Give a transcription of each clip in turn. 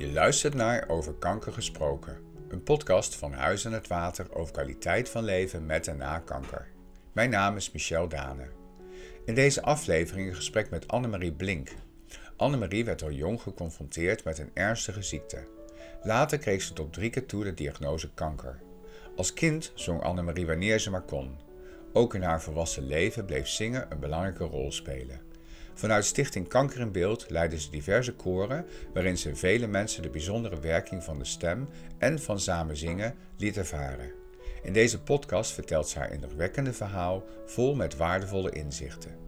Je luistert naar Over Kanker Gesproken, een podcast van Huis aan het Water over kwaliteit van leven met en na kanker. Mijn naam is Michel Dane. In deze aflevering een gesprek met Annemarie Blink. Annemarie werd al jong geconfronteerd met een ernstige ziekte. Later kreeg ze tot drie keer toe de diagnose kanker. Als kind zong Annemarie wanneer ze maar kon. Ook in haar volwassen leven bleef zingen een belangrijke rol spelen. Vanuit Stichting Kanker in Beeld leidde ze diverse koren waarin ze vele mensen de bijzondere werking van de stem en van samen zingen liet ervaren. In deze podcast vertelt ze haar indrukwekkende verhaal vol met waardevolle inzichten.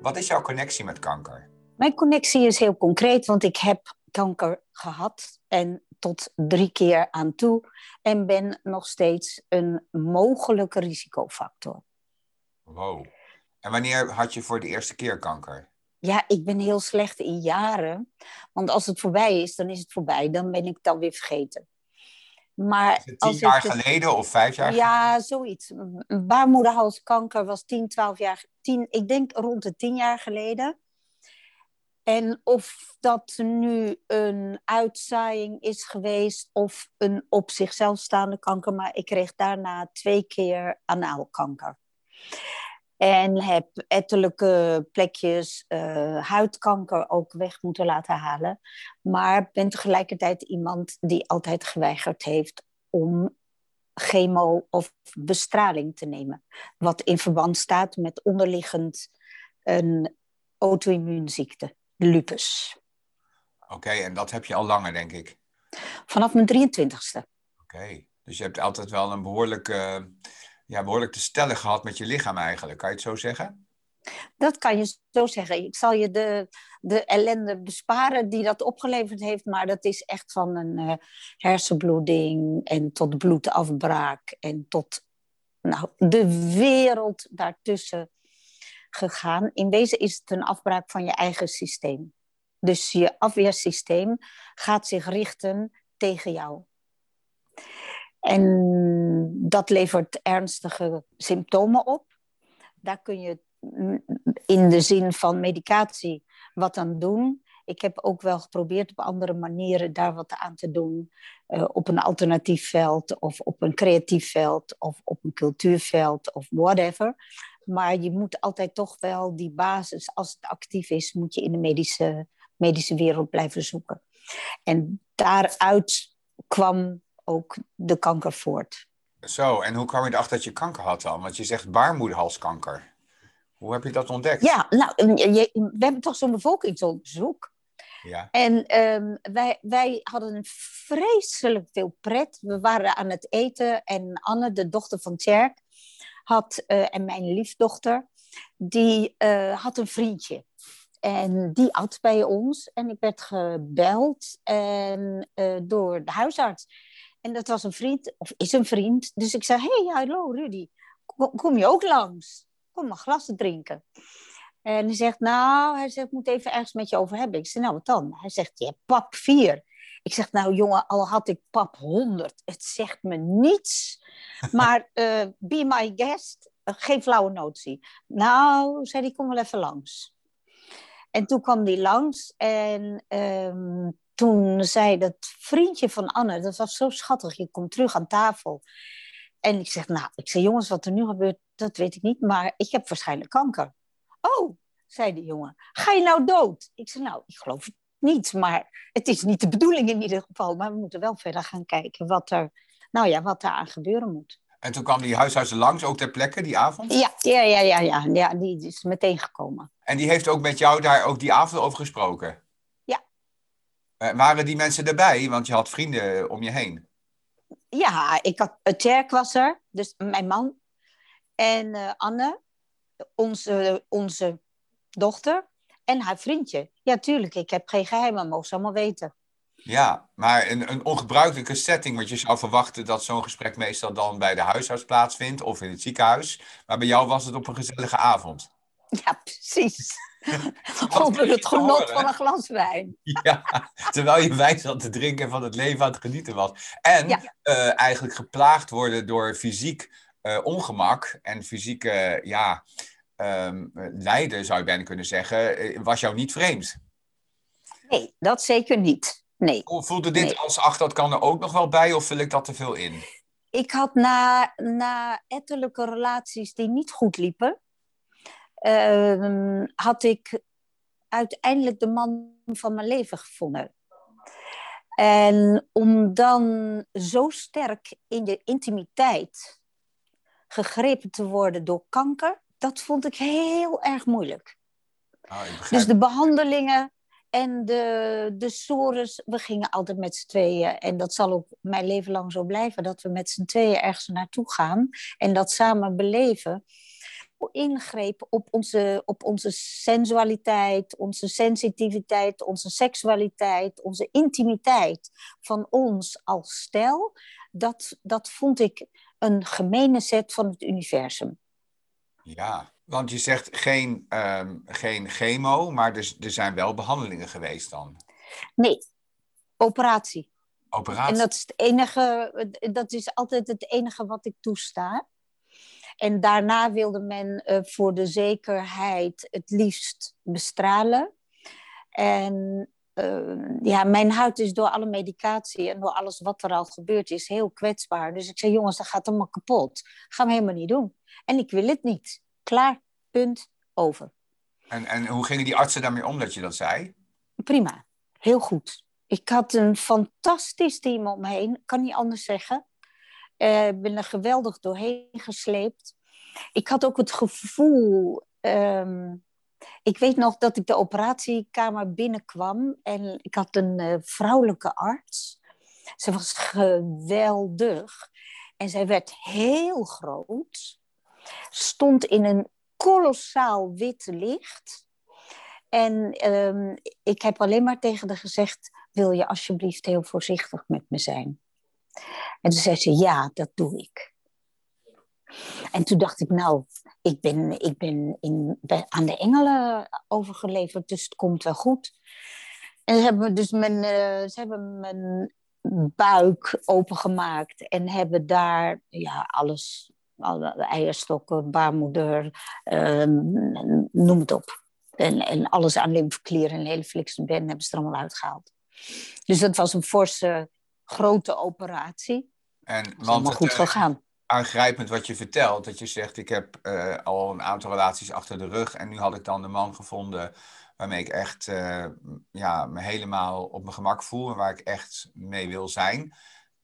Wat is jouw connectie met kanker? Mijn connectie is heel concreet, want ik heb kanker gehad en tot drie keer aan toe en ben nog steeds een mogelijke risicofactor. Wow. En wanneer had je voor de eerste keer kanker? Ja, ik ben heel slecht in jaren. Want als het voorbij is, dan is het voorbij. Dan ben ik het alweer vergeten. Maar tien als jaar geleden of vijf jaar Ja, zoiets. Baarmoederhalskanker was tien, twaalf jaar... Tien, ik denk rond de tien jaar geleden. En of dat nu een uitzaaiing is geweest of een op zichzelf staande kanker, maar ik kreeg daarna twee keer anaalkanker. En heb ettelijke plekjes uh, huidkanker ook weg moeten laten halen. Maar ben tegelijkertijd iemand die altijd geweigerd heeft om chemo of bestraling te nemen. Wat in verband staat met onderliggend een auto-immuunziekte, lupus. Oké, en dat heb je al langer, denk ik? Vanaf mijn 23ste. Oké, dus je hebt altijd wel een behoorlijke ja, behoorlijk te stellen gehad met je lichaam eigenlijk. Kan je het zo zeggen? Dat kan je zo zeggen. Ik zal je de, de ellende besparen die dat opgeleverd heeft, maar dat is echt van een uh, hersenbloeding en tot bloedafbraak en tot nou, de wereld daartussen gegaan. In wezen is het een afbraak van je eigen systeem. Dus je afweersysteem gaat zich richten tegen jou. En dat levert ernstige symptomen op. Daar kun je in de zin van medicatie wat aan doen. Ik heb ook wel geprobeerd op andere manieren daar wat aan te doen. Uh, op een alternatief veld of op een creatief veld of op een cultuurveld of whatever. Maar je moet altijd toch wel die basis, als het actief is, moet je in de medische, medische wereld blijven zoeken. En daaruit kwam ook de kanker voort. Zo, en hoe kwam je erachter dat je kanker had dan? Want je zegt baarmoederhalskanker. Hoe heb je dat ontdekt? Ja, nou, we hebben toch zo'n bevolkingsonderzoek. Ja. En ehm, wij, wij hadden vreselijk veel pret. We waren aan het eten en Anne, de dochter van Tjerk, had, uh, en mijn liefdochter, die uh, had een vriendje. En die at bij ons en ik werd gebeld en, uh, door de huisarts. En dat was een vriend, of is een vriend. Dus ik zei, hey, hallo Rudy, kom, je ook langs? Kom maar glassen drinken. En hij zegt, nou, hij zegt, ik moet even ergens met je over hebben. Ik zeg, nou, wat dan? Hij zegt, je hebt pap 4. Ik zeg, nou jongen, al had ik pap 100, het zegt me niets. Maar uh, be my guest, uh, geen flauwe notie. Nou, zei hij, kom wel even langs. En toen kwam hij langs en um, toen zei dat vriendje van Anne, dat was zo schattig, je komt terug aan tafel. En ik zeg, nou, ik zeg, jongens, wat er nu gebeurt, dat weet ik niet, maar ik heb waarschijnlijk kanker. Oh, zei de jongen, ga je nou dood? Ik zeg, nou, ik geloof het niet, maar het is niet de bedoeling in ieder geval. Maar we moeten wel verder gaan kijken wat er, nou ja, wat er aan gebeuren moet. En toen kwam die huisarts langs, ook ter plekke, die avond? Ja, ja, ja, ja, ja, ja die is meteen gekomen. En die heeft ook met jou daar ook die avond over gesproken? Uh, waren die mensen erbij? Want je had vrienden om je heen. Ja, ik had, Tjerk was er, dus mijn man. En uh, Anne, onze, onze dochter. En haar vriendje. Ja, tuurlijk, ik heb geen geheimen, mogen ze allemaal weten. Ja, maar een, een ongebruikelijke setting, want je zou verwachten dat zo'n gesprek meestal dan bij de huisarts plaatsvindt of in het ziekenhuis. Maar bij jou was het op een gezellige avond. Ja, precies. Onder het genot van een glas wijn. Ja, terwijl je wijn zat te drinken en van het leven aan het genieten was. En eh, eigenlijk geplaagd worden door fysiek uh, ongemak en fysieke ja, um, lijden, zou je bijna kunnen zeggen, eh, was jou niet vreemd. Nee, dat zeker niet. Nee. Voelde dit als, ach, dat kan er ook nog wel bij, of vul ik dat te veel in? Ik had na, na ettelijke relaties die niet goed liepen, uh, had ik uiteindelijk de man van mijn leven gevonden. En om dan zo sterk in de intimiteit gegrepen te worden door kanker, dat vond ik heel erg moeilijk. Ah, dus de behandelingen en de, de sores, we gingen altijd met z'n tweeën. En dat zal ook mijn leven lang zo blijven, dat we met z'n tweeën ergens naartoe gaan en dat samen beleven ingreep op onze, op onze sensualiteit, onze sensitiviteit, onze seksualiteit, onze intimiteit van ons als stel, dat, dat vond ik een gemene set van het universum. Ja, want je zegt geen, um, geen chemo, maar dus, er zijn wel behandelingen geweest dan? Nee, operatie. Operatie. En dat is, het enige, dat is altijd het enige wat ik toesta. En daarna wilde men uh, voor de zekerheid het liefst bestralen. En uh, ja, mijn huid is door alle medicatie en door alles wat er al gebeurd is heel kwetsbaar. Dus ik zei, jongens, dat gaat allemaal kapot. Gaan we helemaal niet doen. En ik wil het niet. Klaar, punt, over. En, en hoe gingen die artsen daarmee om dat je dat zei? Prima, heel goed. Ik had een fantastisch team om me heen, kan niet anders zeggen. Uh, ben er geweldig doorheen gesleept. Ik had ook het gevoel. Um, ik weet nog dat ik de operatiekamer binnenkwam en ik had een uh, vrouwelijke arts. Ze was geweldig en zij werd heel groot. Stond in een kolossaal wit licht. En um, ik heb alleen maar tegen haar gezegd: Wil je alsjeblieft heel voorzichtig met me zijn? En toen zei ze, ja, dat doe ik. En toen dacht ik, nou, ik ben, ik ben in, aan de engelen overgeleverd, dus het komt wel goed. En ze hebben dus mijn, uh, ze hebben mijn buik opengemaakt en hebben daar ja, alles, alle eierstokken, baarmoeder, uh, noem het op. En, en alles aan lymfeklieren en hele flikse ben hebben ze er allemaal uitgehaald. Dus dat was een forse grote operatie. En, want het, goed eh, gegaan. Aangrijpend wat je vertelt, dat je zegt: Ik heb uh, al een aantal relaties achter de rug en nu had ik dan de man gevonden waarmee ik echt uh, ja, me helemaal op mijn gemak voel en waar ik echt mee wil zijn.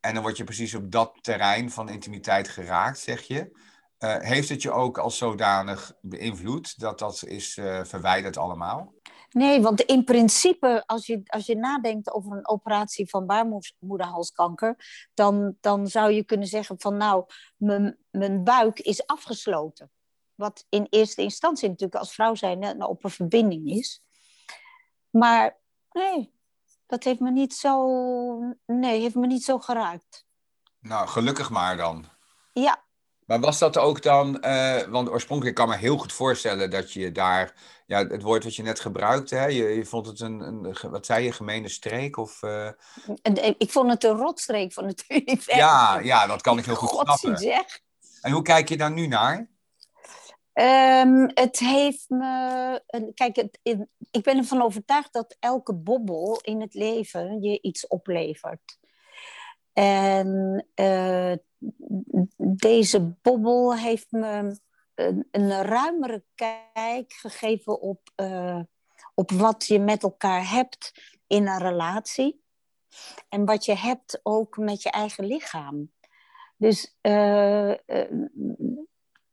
En dan word je precies op dat terrein van intimiteit geraakt, zeg je. Uh, heeft het je ook als zodanig beïnvloed dat dat is verwijderd allemaal? Nee, want in principe, als je, als je nadenkt over een operatie van baarmoederhalskanker, dan, dan zou je kunnen zeggen van nou, mijn, mijn buik is afgesloten. Wat in eerste instantie natuurlijk als vrouw zijn een open verbinding is. Maar nee, dat heeft me niet zo, nee, heeft me niet zo geraakt. Nou, gelukkig maar dan. Ja, maar was dat ook dan, uh, want oorspronkelijk kan ik me heel goed voorstellen dat je daar, ja, het woord wat je net gebruikte, hè, je, je vond het een, een, wat zei je, gemene streek? Of, uh... Ik vond het een rotstreek van het universum. Ja, ja dat kan ik heel goed God snappen. Zeg. En hoe kijk je daar nu naar? Um, het heeft me. Kijk, het, ik ben ervan overtuigd dat elke bobbel in het leven je iets oplevert. En uh, deze bobbel heeft me een, een ruimere kijk gegeven op, uh, op wat je met elkaar hebt in een relatie. En wat je hebt ook met je eigen lichaam. Dus uh, uh,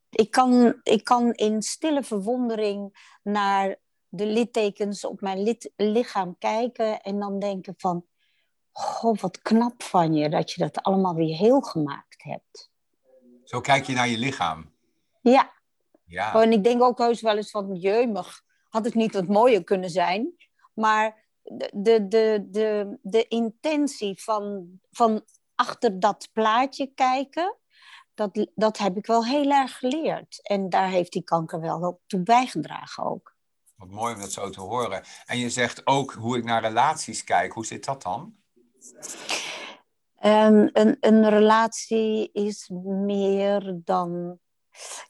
ik, kan, ik kan in stille verwondering naar de littekens op mijn lichaam kijken en dan denken van, goh, wat knap van je dat je dat allemaal weer heel gemaakt hebt. Zo kijk je naar je lichaam? Ja. ja. Oh, en ik denk ook heus wel eens van, jeumig, had het niet wat mooier kunnen zijn? Maar de, de, de, de, de intentie van, van achter dat plaatje kijken, dat, dat heb ik wel heel erg geleerd. En daar heeft die kanker wel op toe bijgedragen ook. Wat mooi om dat zo te horen. En je zegt ook hoe ik naar relaties kijk. Hoe zit dat dan? Um, een, een relatie is meer dan.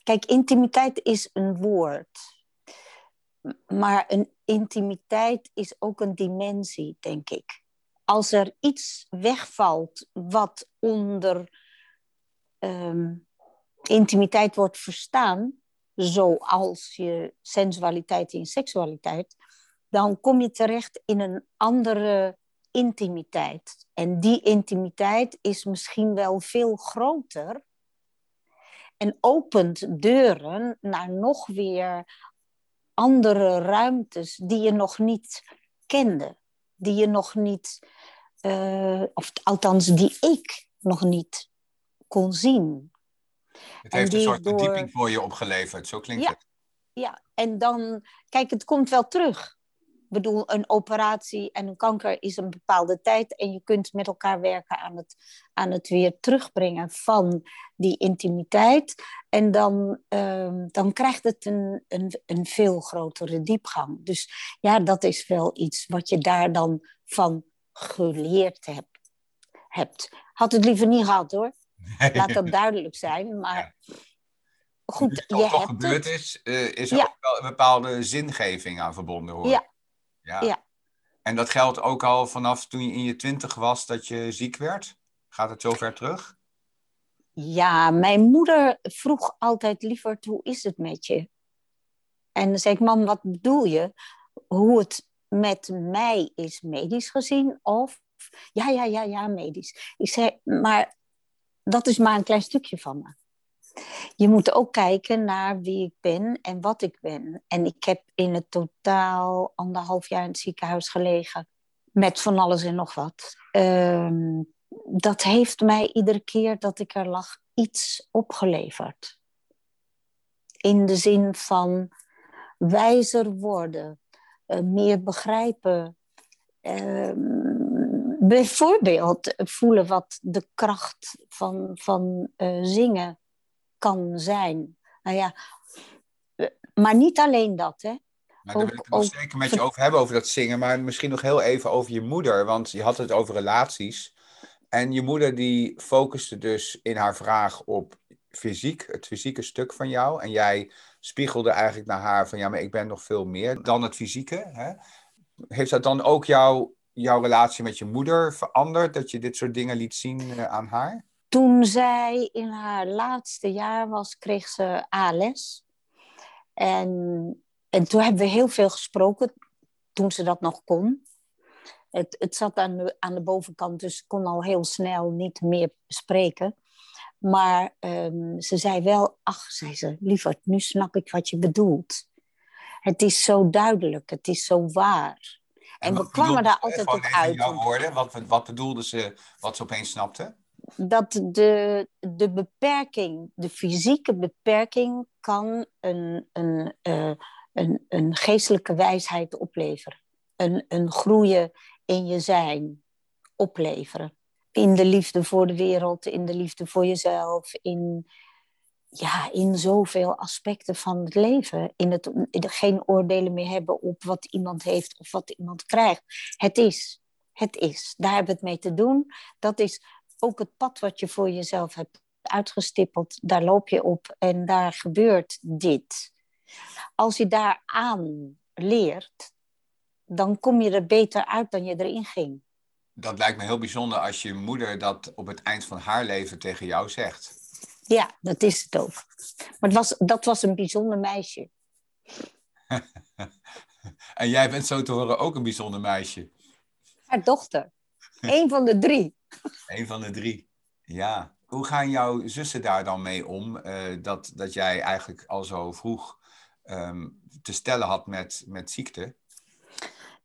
Kijk, intimiteit is een woord. Maar een intimiteit is ook een dimensie, denk ik. Als er iets wegvalt wat onder ehm, intimiteit wordt verstaan, zoals je sensualiteit en seksualiteit, dan kom je terecht in een andere intimiteit. En die intimiteit is misschien wel veel groter en opent deuren naar nog weer andere ruimtes die je nog niet kende, die je nog niet, uh, of althans die ik nog niet kon zien. Het heeft een soort door... verdieping voor je opgeleverd, zo klinkt het. Ja, en dan, kijk, het komt wel terug. Ik bedoel, een operatie en een kanker is een bepaalde tijd en je kunt met elkaar werken aan het, aan het weer terugbrengen van die intimiteit. En dan, um, dan krijgt het een, een, een veel grotere diepgang. Dus ja, dat is wel iets wat je daar dan van geleerd hebt. hebt. Had het liever niet gehad hoor. Laat dat duidelijk zijn. Maar goed, dus je hebt gebeurd het. is, uh, is er ook wel een bepaalde zingeving aan verbonden hoor. Ja. Ja. ja. En dat geldt ook al vanaf toen je in je twintig was dat je ziek werd? Gaat het zover terug? Ja, mijn moeder vroeg altijd liever, hoe is het met je? En dan zei ik, mam, wat bedoel je? Hoe het met mij is medisch gezien? Of, ja, ja, ja, ja, medisch. Ik zei, maar dat is maar een klein stukje van me. Je moet ook kijken naar wie ik ben en wat ik ben. En ik heb in het totaal anderhalf jaar in het ziekenhuis gelegen. Met van alles en nog wat. Ehm, dat heeft mij iedere keer dat ik er lag iets opgeleverd. In de zin van wijzer worden, uh, meer begrijpen. Uh, bijvoorbeeld voelen wat de kracht van, van uh, zingen kan zijn. Nou ja, eh, maar niet alleen dat, hè. Maar daar wil ik het nog zeker met je over hebben, over dat zingen. Maar misschien nog heel even over je moeder. Want je had het over relaties. En je moeder die focuste dus in haar vraag op fysiek, het fysieke stuk van jou. En jij spiegelde eigenlijk naar haar van ja, maar ik ben nog veel meer dan het fysieke. Hè? Heeft dat dan ook jou jouw relatie met je moeder veranderd? Dat je dit soort dingen liet zien uh, aan haar? Toen zij in haar laatste jaar was, kreeg ze ALS. En, en toen hebben we heel veel gesproken, toen ze dat nog kon. Het, het zat aan de, aan de bovenkant, dus ik kon al heel snel niet meer spreken. Maar um, ze zei wel, ach, zei ze, lieverd, nu snap ik wat je bedoelt. Het is zo duidelijk, het is zo waar. En, we kwamen daar altijd op uit. Jouw woorden, wat, wat bedoelde ze, wat ze opeens snapte? Dat de, de beperking, de fysieke beperking, kan een, een, uh, een, een geestelijke wijsheid opleveren. Een, een groeien in je zijn opleveren. In de liefde voor de wereld, in de liefde voor jezelf, in, ja, in zoveel aspecten van het leven. In het geen oordelen meer hebben op wat iemand heeft of wat iemand krijgt. Het is. Het is. Daar hebben we het mee te doen. Dat is ook het pad wat je voor jezelf hebt uitgestippeld. Daar loop je op en daar gebeurt dit. Als je daaraan leert, dan kom je er beter uit dan je erin ging. Dat lijkt me heel bijzonder als je moeder dat op het eind van haar leven tegen jou zegt. Ja, dat is het ook. Maar het was, dat was een bijzonder meisje. en jij bent zo te horen ook een bijzonder meisje. Haar dochter. Eén van de drie. Eén van de drie, ja. Hoe gaan jouw zussen daar dan mee om? Uh, dat, dat jij eigenlijk al zo vroeg um, te stellen had met, met ziekte?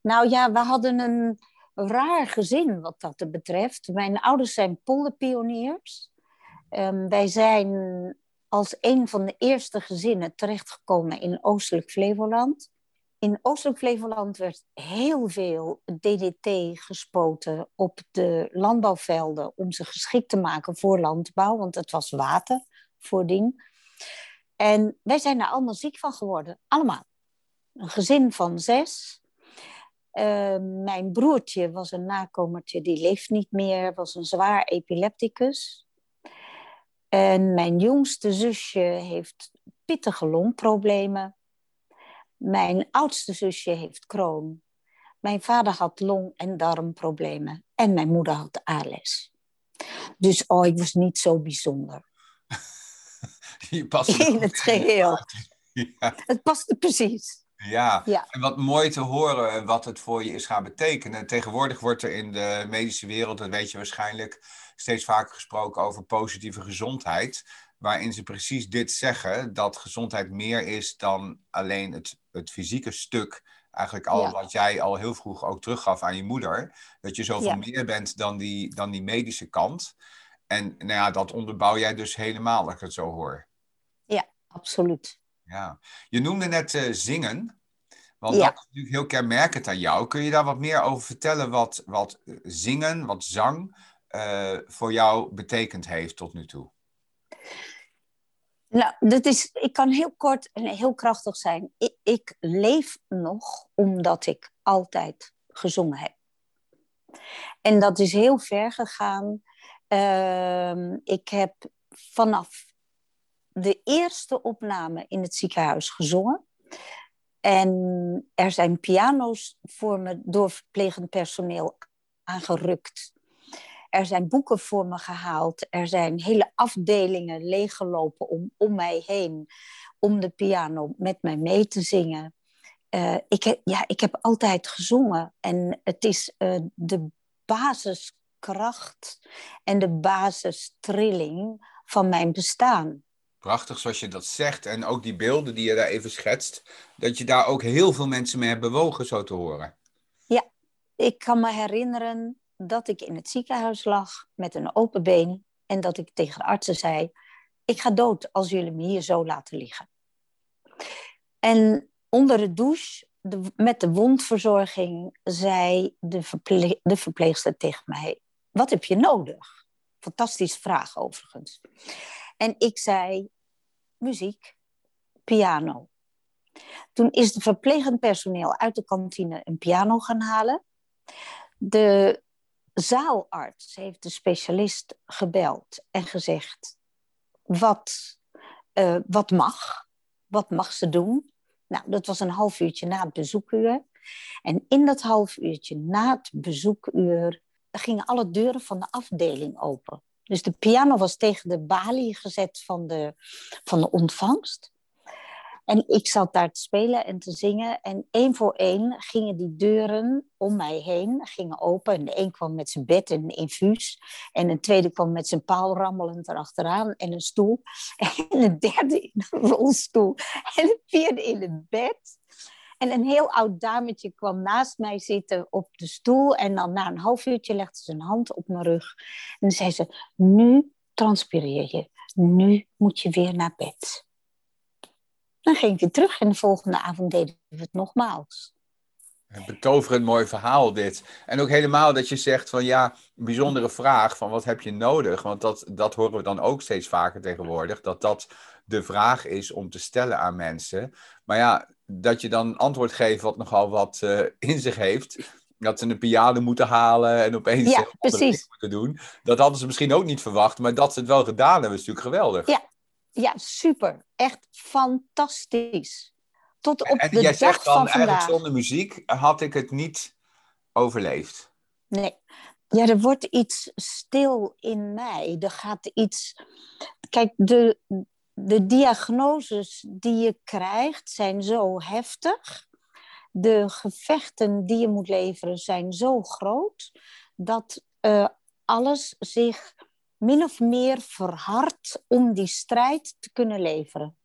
Nou ja, we hadden een raar gezin wat dat betreft. Mijn ouders zijn polderpioniers. Um, wij zijn als een van de eerste gezinnen terechtgekomen in Oostelijk Flevoland. In Oostelijk Flevoland werd heel veel DDT gespoten op de landbouwvelden om ze geschikt te maken voor landbouw, want het was water voordien. En wij zijn daar allemaal ziek van geworden, allemaal. Een gezin van zes. Uh, mijn broertje was een nakomertje, die leeft niet meer, was een zwaar epilepticus. En mijn jongste zusje heeft pittige longproblemen. Mijn oudste zusje heeft kroon. Mijn vader had long- en darmproblemen. En mijn moeder had ALS. Dus oh, ik was niet zo bijzonder. Je past in het geheel. Ja. Het paste precies. Ja. ja, en wat mooi te horen wat het voor je is gaan betekenen. Tegenwoordig wordt er in de medische wereld, dat weet je waarschijnlijk, steeds vaker gesproken over positieve gezondheid. Waarin ze precies dit zeggen: dat gezondheid meer is dan alleen het, het fysieke stuk. Eigenlijk al wat jij al heel vroeg ook teruggaf aan je moeder. Dat je zoveel meer bent dan die, dan die medische kant. En nou ja, dat onderbouw jij dus helemaal, als ik het zo hoor. Ja, absoluut. Ja, je noemde net uh, zingen. Want dat is natuurlijk heel kenmerkend aan jou. Kun je daar wat meer over vertellen wat, wat eh, zingen, wat zang uh, voor jou betekend heeft tot nu toe? Nou, dat is, ik kan heel kort en heel krachtig zijn. Ik, ik leef nog omdat ik altijd gezongen heb. En dat is heel ver gegaan. Uh, ik heb vanaf de eerste opname in het ziekenhuis gezongen. En er zijn piano's voor me door verplegend personeel aangerukt. Er zijn boeken voor me gehaald. Er zijn hele afdelingen leeggelopen om, om mij heen. Om de piano met mij mee te zingen. Uh, ik, heb, ja, ik heb altijd gezongen. En het is uh, de basiskracht en de basistrilling van mijn bestaan. Prachtig zoals je dat zegt. En ook die beelden die je daar even schetst. Dat je daar ook heel veel mensen mee hebt bewogen, zo te horen. Ja, ik kan me herinneren dat ik in het ziekenhuis lag met een open been. En dat ik tegen de artsen zei: Ik ga dood als jullie me hier zo laten liggen. En onder de douche, met de wondverzorging, zei de, de verpleegster tegen mij: Wat heb je nodig? Fantastische vraag overigens. En ik zei muziek, piano. Toen is de verplegend personeel uit de kantine een piano gaan halen. De zaalarts heeft de specialist gebeld en gezegd: wat, uh, wat mag? Wat mag ze doen? Nou, dat was een half uurtje na het bezoekuur. En in dat half uurtje na het bezoekuur gingen alle deuren van de afdeling open. Dus de piano was tegen de balie gezet van de, van de ontvangst. En ik zat daar te spelen en te zingen. En één voor één gingen die deuren om mij heen gingen open. En de een kwam met zijn bed en een infuus. En een tweede kwam met zijn paal rammelend erachteraan. En een stoel. En een derde in een rolstoel. En een vierde in een bed. En een heel oud dametje kwam naast mij zitten op de stoel. En dan na een half uurtje legde ze een hand op mijn rug. En zei ze, nu transpireer je. Nu moet je weer naar bed. Dan ging ik weer terug en de volgende avond deden we het nogmaals. Een betoverend mooi verhaal dit. En ook helemaal dat je zegt van ja, een bijzondere vraag van wat heb je nodig? Want dat, dat horen we dan ook steeds vaker tegenwoordig. Dat dat de vraag is om te stellen aan mensen. Maar ja, dat je dan antwoord geeft wat nogal wat uh, in zich heeft. Dat ze een piano moeten halen en opeens ja, precies. moeten doen. Dat hadden ze misschien ook niet verwacht, maar dat ze het wel gedaan hebben, is natuurlijk geweldig. Ja, ja super. Echt fantastisch. Tot op en, de jij dag zegt dan van vandaag. eigenlijk zonder muziek had ik het niet overleefd. Nee. Ja, er wordt iets stil in mij. Er gaat iets. Kijk, de, de diagnoses die je krijgt zijn zo heftig. De gevechten die je moet leveren zijn zo groot dat uh, alles zich min of meer verhardt om die strijd te kunnen leveren.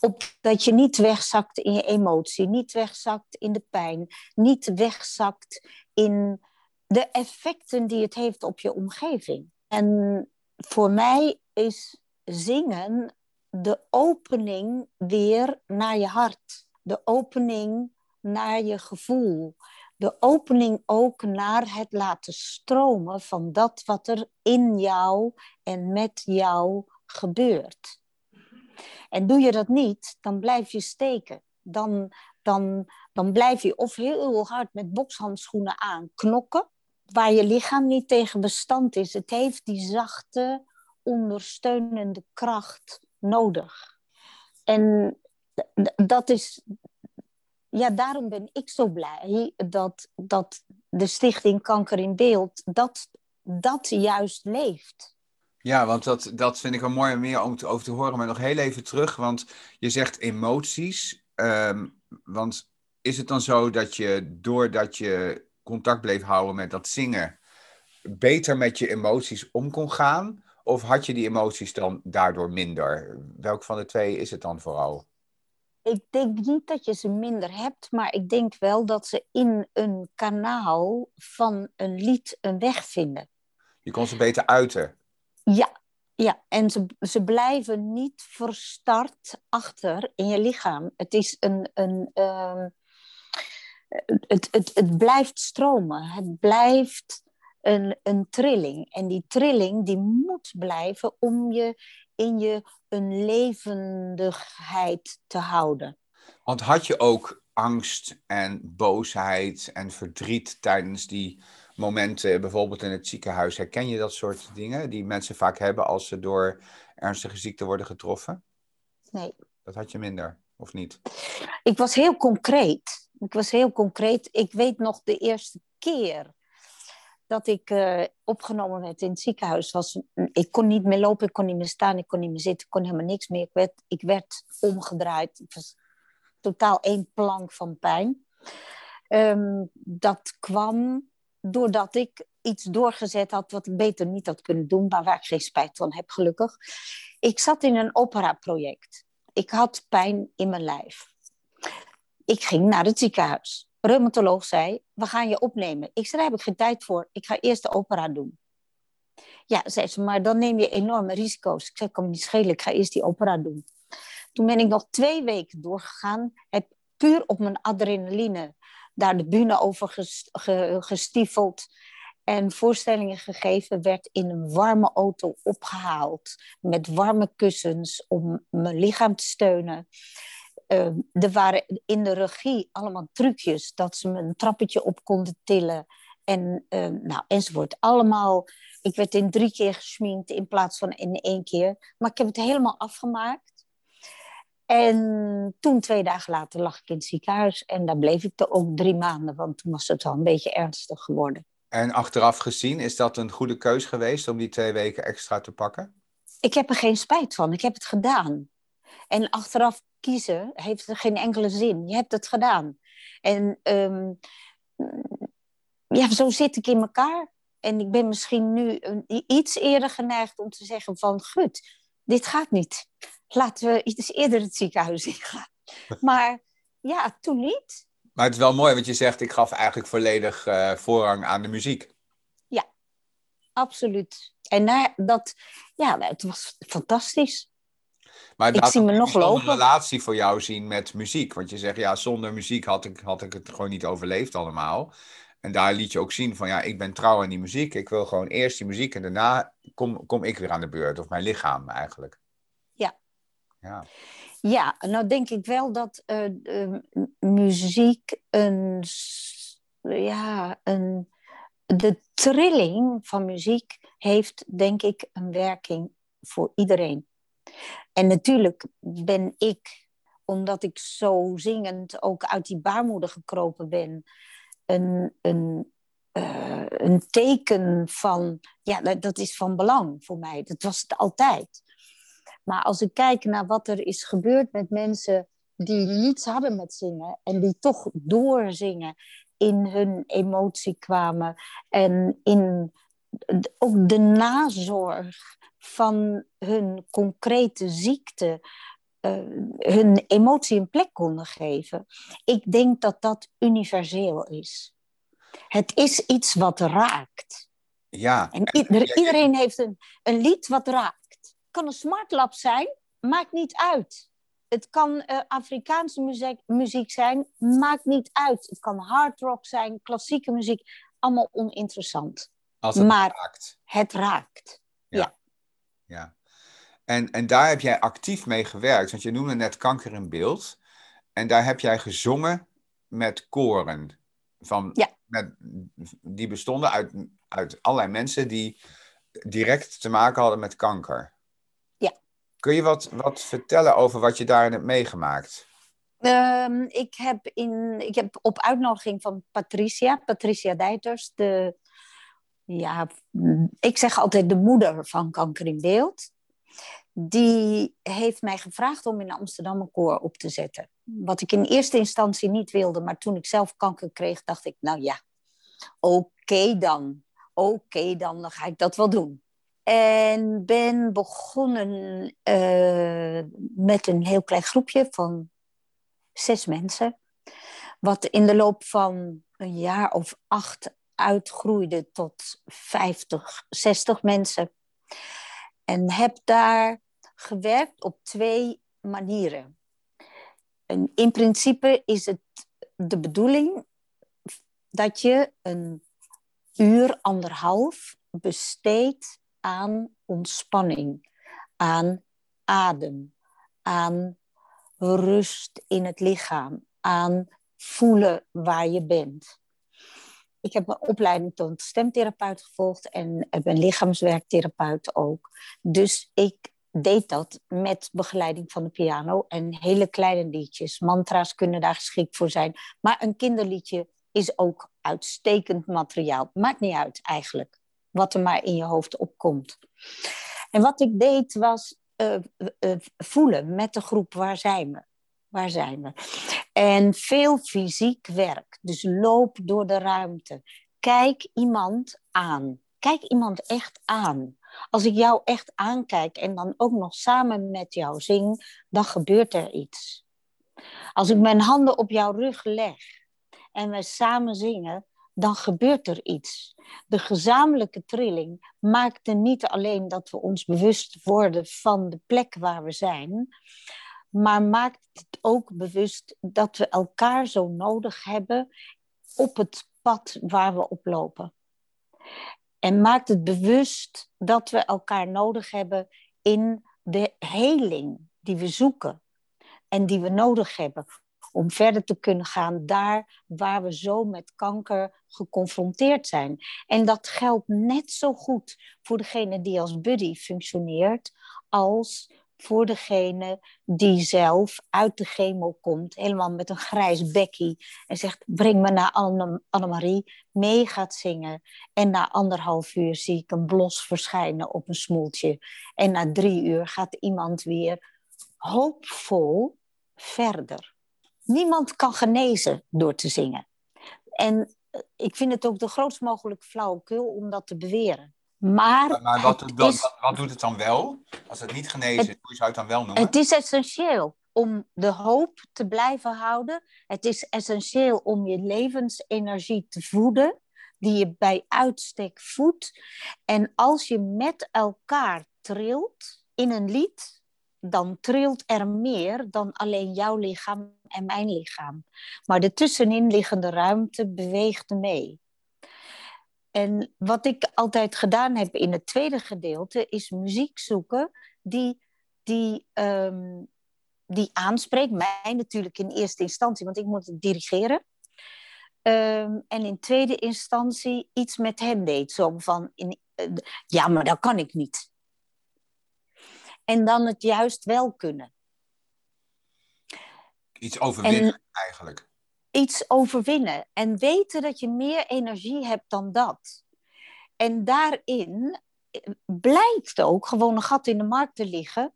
Opdat je niet wegzakt in je emotie, niet wegzakt in de pijn, niet wegzakt in de effecten die het heeft op je omgeving. En voor mij is zingen de opening weer naar je hart. De opening naar je gevoel. De opening ook naar het laten stromen van dat wat er in jou en met jou gebeurt. En doe je dat niet, dan blijf je steken. Dan, dan, dan blijf je of heel hard met bokshandschoenen aan knokken, waar je lichaam niet tegen bestand is. Het heeft die zachte, ondersteunende kracht nodig. En dat is, ja, daarom ben ik zo blij dat, dat de stichting Kanker in Beeld, dat dat juist leeft. Ja, want dat, dat vind ik wel mooi om meer om te, over te horen. Maar nog heel even terug, want je zegt emoties. Ehm, want is het dan zo dat je, doordat je contact bleef houden met dat zingen, beter met je emoties om kon gaan? Of had je die emoties dan daardoor minder? Welk van de twee is het dan vooral? Ik denk niet dat je ze minder hebt, maar ik denk wel dat ze in een kanaal van een lied een weg vinden. Je kon ze beter uiten. Ja, ja. en ze, ze blijven niet verstart achter in je lichaam. Het is een. een uh, het, het, het blijft stromen. Het blijft een, een trilling. En die trilling die moet blijven om je in je een levendigheid te houden. Want had je ook angst en boosheid en verdriet tijdens die momenten, bijvoorbeeld in het ziekenhuis? Herken je dat soort dingen die mensen vaak hebben als ze door ernstige ziekte worden getroffen? Nee. Dat had je minder, of niet? Ik was heel concreet. Ik was heel concreet. Ik weet nog de eerste keer dat ik uh, opgenomen werd in het ziekenhuis. Was, ik kon niet meer lopen, ik kon niet meer staan, ik kon niet meer zitten, ik kon helemaal niks meer. Ik werd, ik werd omgedraaid. Ik was totaal één plank van pijn. Um, dat kwam doordat ik iets doorgezet had wat ik beter niet had kunnen doen, maar waar ik geen spijt van heb, gelukkig. Ik zat in een operaproject. Ik had pijn in mijn lijf. Ik ging naar het ziekenhuis. Reumatoloog zei, we gaan je opnemen. Ik zei, daar heb ik geen tijd voor. Ik ga eerst de opera doen. Ja, zei ze, maar dan neem je enorme risico's. Ik zei, me niet schelen, ik ga eerst die opera doen. Toen ben ik nog twee weken doorgegaan. Heb puur op mijn adrenaline daar de bühne over gestiefeld. En voorstellingen gegeven, werd in een warme auto opgehaald. Met warme kussens om mijn lichaam te steunen. Uh, er waren in de regie allemaal trucjes dat ze me een trappetje op konden tillen. En, uh, nou, enzovoort. Allemaal, ik werd in drie keer gesminkt in plaats van in één keer. Maar ik heb het helemaal afgemaakt. En toen, twee dagen later, lag ik in het ziekenhuis. En daar bleef ik er ook drie maanden, want toen was het wel een beetje ernstig geworden. En achteraf gezien, is dat een goede keus geweest om die twee weken extra te pakken? Ik heb er geen spijt van. Ik heb het gedaan. En achteraf kiezen heeft er geen enkele zin. Je hebt het gedaan. En um, ja, zo zit ik in elkaar. En ik ben misschien nu iets eerder geneigd om te zeggen van... Gut, dit gaat niet laten we iets eerder het ziekenhuis ingaan. Maar ja, toen niet. Maar het is wel mooi, want je zegt, ik gaf eigenlijk volledig uh, voorrang aan de muziek. Ja, absoluut. En na, dat, ja, het was fantastisch. Maar ik zie me nog lopen. een relatie voor jou zien met muziek. Want je zegt, ja, zonder muziek had ik, had ik het gewoon niet overleefd allemaal. En daar liet je ook zien van, ja, ik ben trouw aan die muziek. Ik wil gewoon eerst die muziek en daarna kom, kom ik weer aan de beurt. Of mijn lichaam eigenlijk. Ja. Ja, nou denk ik wel dat uh, muziek een, ja, een, de trilling van muziek heeft denk ik een werking voor iedereen. En natuurlijk ben ik, omdat ik zo zingend ook uit die baarmoeder gekropen ben, een, een, uh, een teken van, ja, dat is van belang voor mij. Dat was het altijd. Maar als ik kijk naar wat er is gebeurd met mensen die niets hadden met zingen en die toch doorzingen, in hun emotie kwamen en in ook de nazorg van hun concrete ziekte uh, hun emotie een plek konden geven. Ik denk dat dat universeel is. Het is iets wat raakt. Ja. En iedereen heeft een, een lied wat raakt kan een smartlap zijn, maakt niet uit. Het kan uh, Afrikaanse muziek, muziek zijn, maakt niet uit. Het kan hard rock zijn, klassieke muziek, allemaal oninteressant. Als het maar raakt. Het raakt. Ja. ja. En, en daar heb jij actief mee gewerkt, want je noemde net kanker in beeld. En daar heb jij gezongen met koren. Van, ja. met, die bestonden uit, uit allerlei mensen die direct te maken hadden met kanker. Ja. Kun je wat, wat vertellen over wat je daarin hebt meegemaakt? Ehm, ik, heb in, ik heb op uitnodiging van Patricia, Patricia Dijters, de, ja, ik zeg altijd de moeder van Kanker in Beeld. Die heeft mij gevraagd om in Amsterdam een koor op te zetten. Wat ik in eerste instantie niet wilde, maar toen ik zelf kanker kreeg, dacht ik, nou ja, oké dan. Oké dan, dan ga ik dat wel doen. En ben begonnen uh, met een heel klein groepje van zes mensen. Wat in de loop van een jaar of acht uitgroeide tot 50, 60 mensen. En heb daar gewerkt op twee manieren. En in principe is het de bedoeling dat je een uur, anderhalf besteedt aan ontspanning, aan adem, aan rust in het lichaam, aan voelen waar je bent. Ik heb een opleiding tot stemtherapeut gevolgd en ben lichaamswerktherapeut ook. Dus ik deed dat met begeleiding van de piano en hele kleine liedjes. Mantra's kunnen daar geschikt voor zijn. Maar een kinderliedje is ook uitstekend materiaal. Maakt niet uit eigenlijk wat er maar in je hoofd opkomt. En wat ik deed was uh, uh, voelen met de groep, waar zijn we? Waar zijn we? En veel fysiek werk. Dus loop door de ruimte. Kijk iemand aan. Kijk iemand echt aan. Als ik jou echt aankijk en dan ook nog samen met jou zing, dan gebeurt er iets. Als ik mijn handen op jouw rug leg en we samen zingen, dan gebeurt er iets. De gezamenlijke trilling maakt er niet alleen dat we ons bewust worden van de plek waar we zijn, maar maakt het ook bewust dat we elkaar zo nodig hebben op het pad waar we op lopen. En maakt het bewust dat we elkaar nodig hebben in de heling die we zoeken en die we nodig hebben om verder te kunnen gaan daar waar we zo met kanker geconfronteerd zijn. En dat geldt net zo goed voor degene die als buddy functioneert als voor degene die zelf uit de chemo komt, helemaal met een grijs bekkie en zegt: Breng me naar Anne Annemarie, mee gaat zingen. En na anderhalf uur zie ik een blos verschijnen op een smoeltje. En na drie uur gaat iemand weer hoopvol verder. Niemand kan genezen door te zingen. En eh, ik vind het ook de grootst mogelijke flauwekul om dat te beweren. Maar, maar wat, wat, doet het dan wel? Als het niet genezen is, hoe zou je het dan wel noemen? Het is essentieel om de hoop te blijven houden. Het is essentieel om je levensenergie te voeden, die je bij uitstek voedt. En als je met elkaar trilt in een lied, dan trilt er meer dan alleen jouw lichaam en mijn lichaam. Maar de tussenin liggende ruimte beweegt mee. En wat ik altijd gedaan heb in het tweede gedeelte, is muziek zoeken die, die, um, die aanspreekt. Mij natuurlijk in eerste instantie, want ik moet het dirigeren. Um, en in tweede instantie iets met hem deed. Zo van, in, uh, ja, maar dat kan ik niet. En dan het juist wel kunnen. Iets overwinnen eigenlijk. Iets overwinnen. En weten dat je meer energie hebt dan dat. En daarin eh, blijkt ook gewoon een gat in de markt te liggen.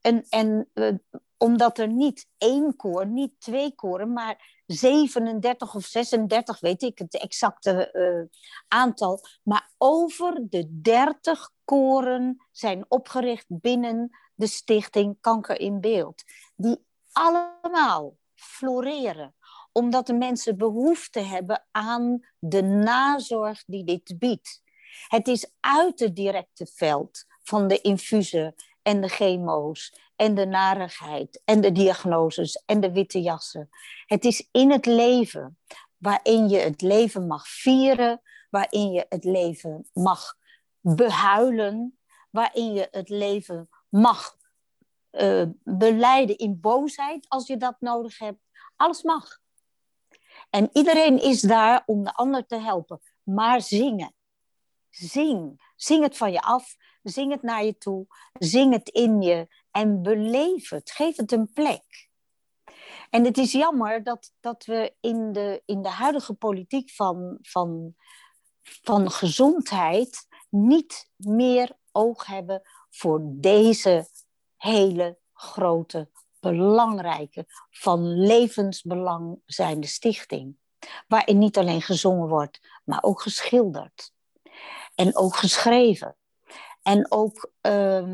En, en uh, omdat er niet één koor, niet twee koren, maar 37 of 36, weet ik het exacte uh, aantal. Maar over de 30 koren zijn opgericht binnen de stichting Kanker in Beeld. Die allemaal floreren omdat de mensen behoefte hebben aan de nazorg die dit biedt. Het is uit het directe veld van de infusen en de chemo's en de narigheid en de diagnoses en de witte jassen. Het is in het leven waarin je het leven mag vieren, waarin je het leven mag behuilen, waarin je het leven mag uh, beleiden in boosheid als je dat nodig hebt. Alles mag. En iedereen is daar om de ander te helpen. Maar zingen. Zing. Zing het van je af. Zing het naar je toe. Zing het in je. En beleef het. Geef het een plek. En het is jammer dat, dat we in de, in de huidige politiek van, van, van gezondheid niet meer oog hebben voor deze hele grote, belangrijke, van levensbelang zijnde stichting. Waarin niet alleen gezongen wordt, maar ook geschilderd. En ook geschreven. En ook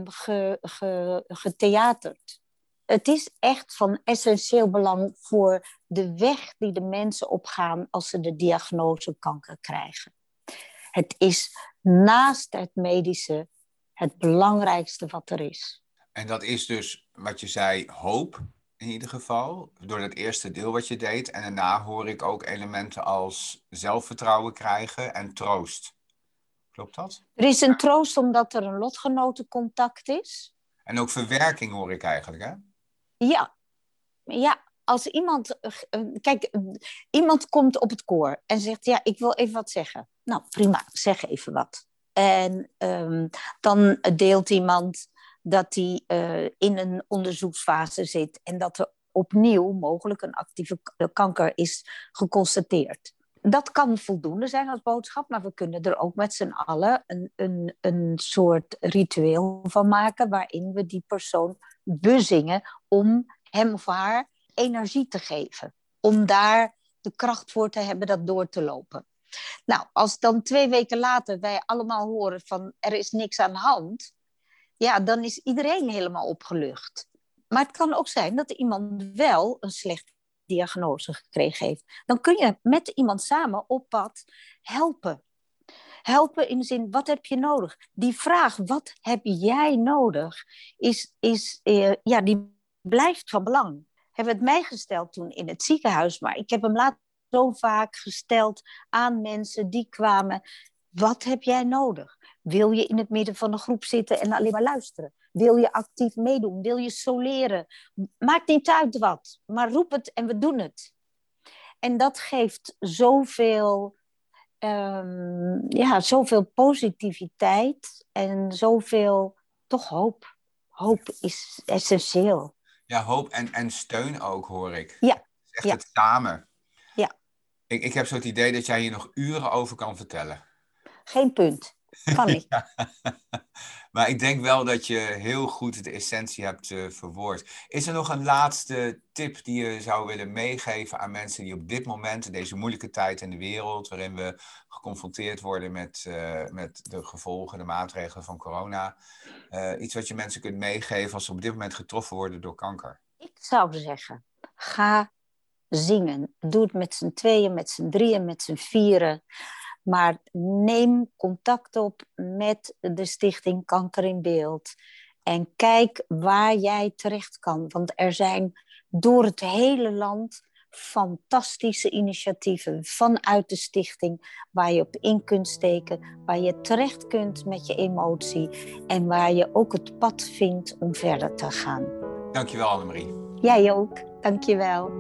ge, getheaterd. Het is echt van essentieel belang voor de weg die de mensen opgaan als ze de diagnose kanker krijgen. Het is naast het medische het belangrijkste wat er is. En dat is dus wat je zei, hoop in ieder geval. Door dat eerste deel wat je deed. En daarna hoor ik ook elementen als zelfvertrouwen krijgen en troost. Klopt dat? Er is een troost omdat er een lotgenotencontact is. En ook verwerking hoor ik eigenlijk, hè? Ja. Ja, als iemand... Eh, kijk, iemand komt op het koor en zegt... Ja, ik wil even wat zeggen. Nou, prima, zeg even wat. En um, dan deelt iemand dat hij uh, in een onderzoeksfase zit en dat er opnieuw mogelijk een actieve kanker is geconstateerd. Dat kan voldoende zijn als boodschap, maar we kunnen er ook met z'n allen een, een, een soort ritueel van maken waarin we die persoon bezingen om hem of haar energie te geven. Om daar de kracht voor te hebben dat door te lopen. Nou, als dan twee weken later wij allemaal horen van er is niks aan de hand, ja, dan is iedereen helemaal opgelucht. Maar het kan ook zijn dat iemand wel een slechte diagnose gekregen heeft. Dan kun je met iemand samen op pad helpen. Helpen in de zin, wat heb je nodig? Die vraag, wat heb jij nodig, is, is, eh, ja, die blijft van belang. Hebben het mij gesteld toen in het ziekenhuis, maar ik heb hem later zo vaak gesteld aan mensen die kwamen. Wat heb jij nodig? Wil je in het midden van een groep zitten en alleen maar luisteren? Wil je actief meedoen? Wil je soleren? Maakt niet uit wat, maar roep het en we doen het. En dat geeft zoveel, um, ja, zoveel positiviteit en zoveel, toch hoop. Hoop is essentieel. Ja, hoop en, en steun ook, hoor ik. Ja. Echt ja. het samen. Ja. Ik, ik heb zo het idee dat jij hier nog uren over kan vertellen. Geen punt. Kan niet. Maar ik denk wel dat je heel goed de essentie hebt uh, verwoord. Is er nog een laatste tip die je zou willen meegeven aan mensen die op dit moment, in deze moeilijke tijd in de wereld, waarin we geconfronteerd worden met, uh, met de gevolgen, de maatregelen van corona, uh, iets wat je mensen kunt meegeven als ze op dit moment getroffen worden door kanker? Ik zou zeggen, ga zingen. Doe het met z'n tweeën, met z'n drieën, met z'n vieren. Maar neem contact op met de stichting Kanker in Beeld. En kijk waar jij terecht kan. Want er zijn door het hele land fantastische initiatieven vanuit de stichting waar je op in kunt steken, waar je terecht kunt met je emotie en waar je ook het pad vindt om verder te gaan. Dankjewel Annemarie. Jij ook, dankjewel.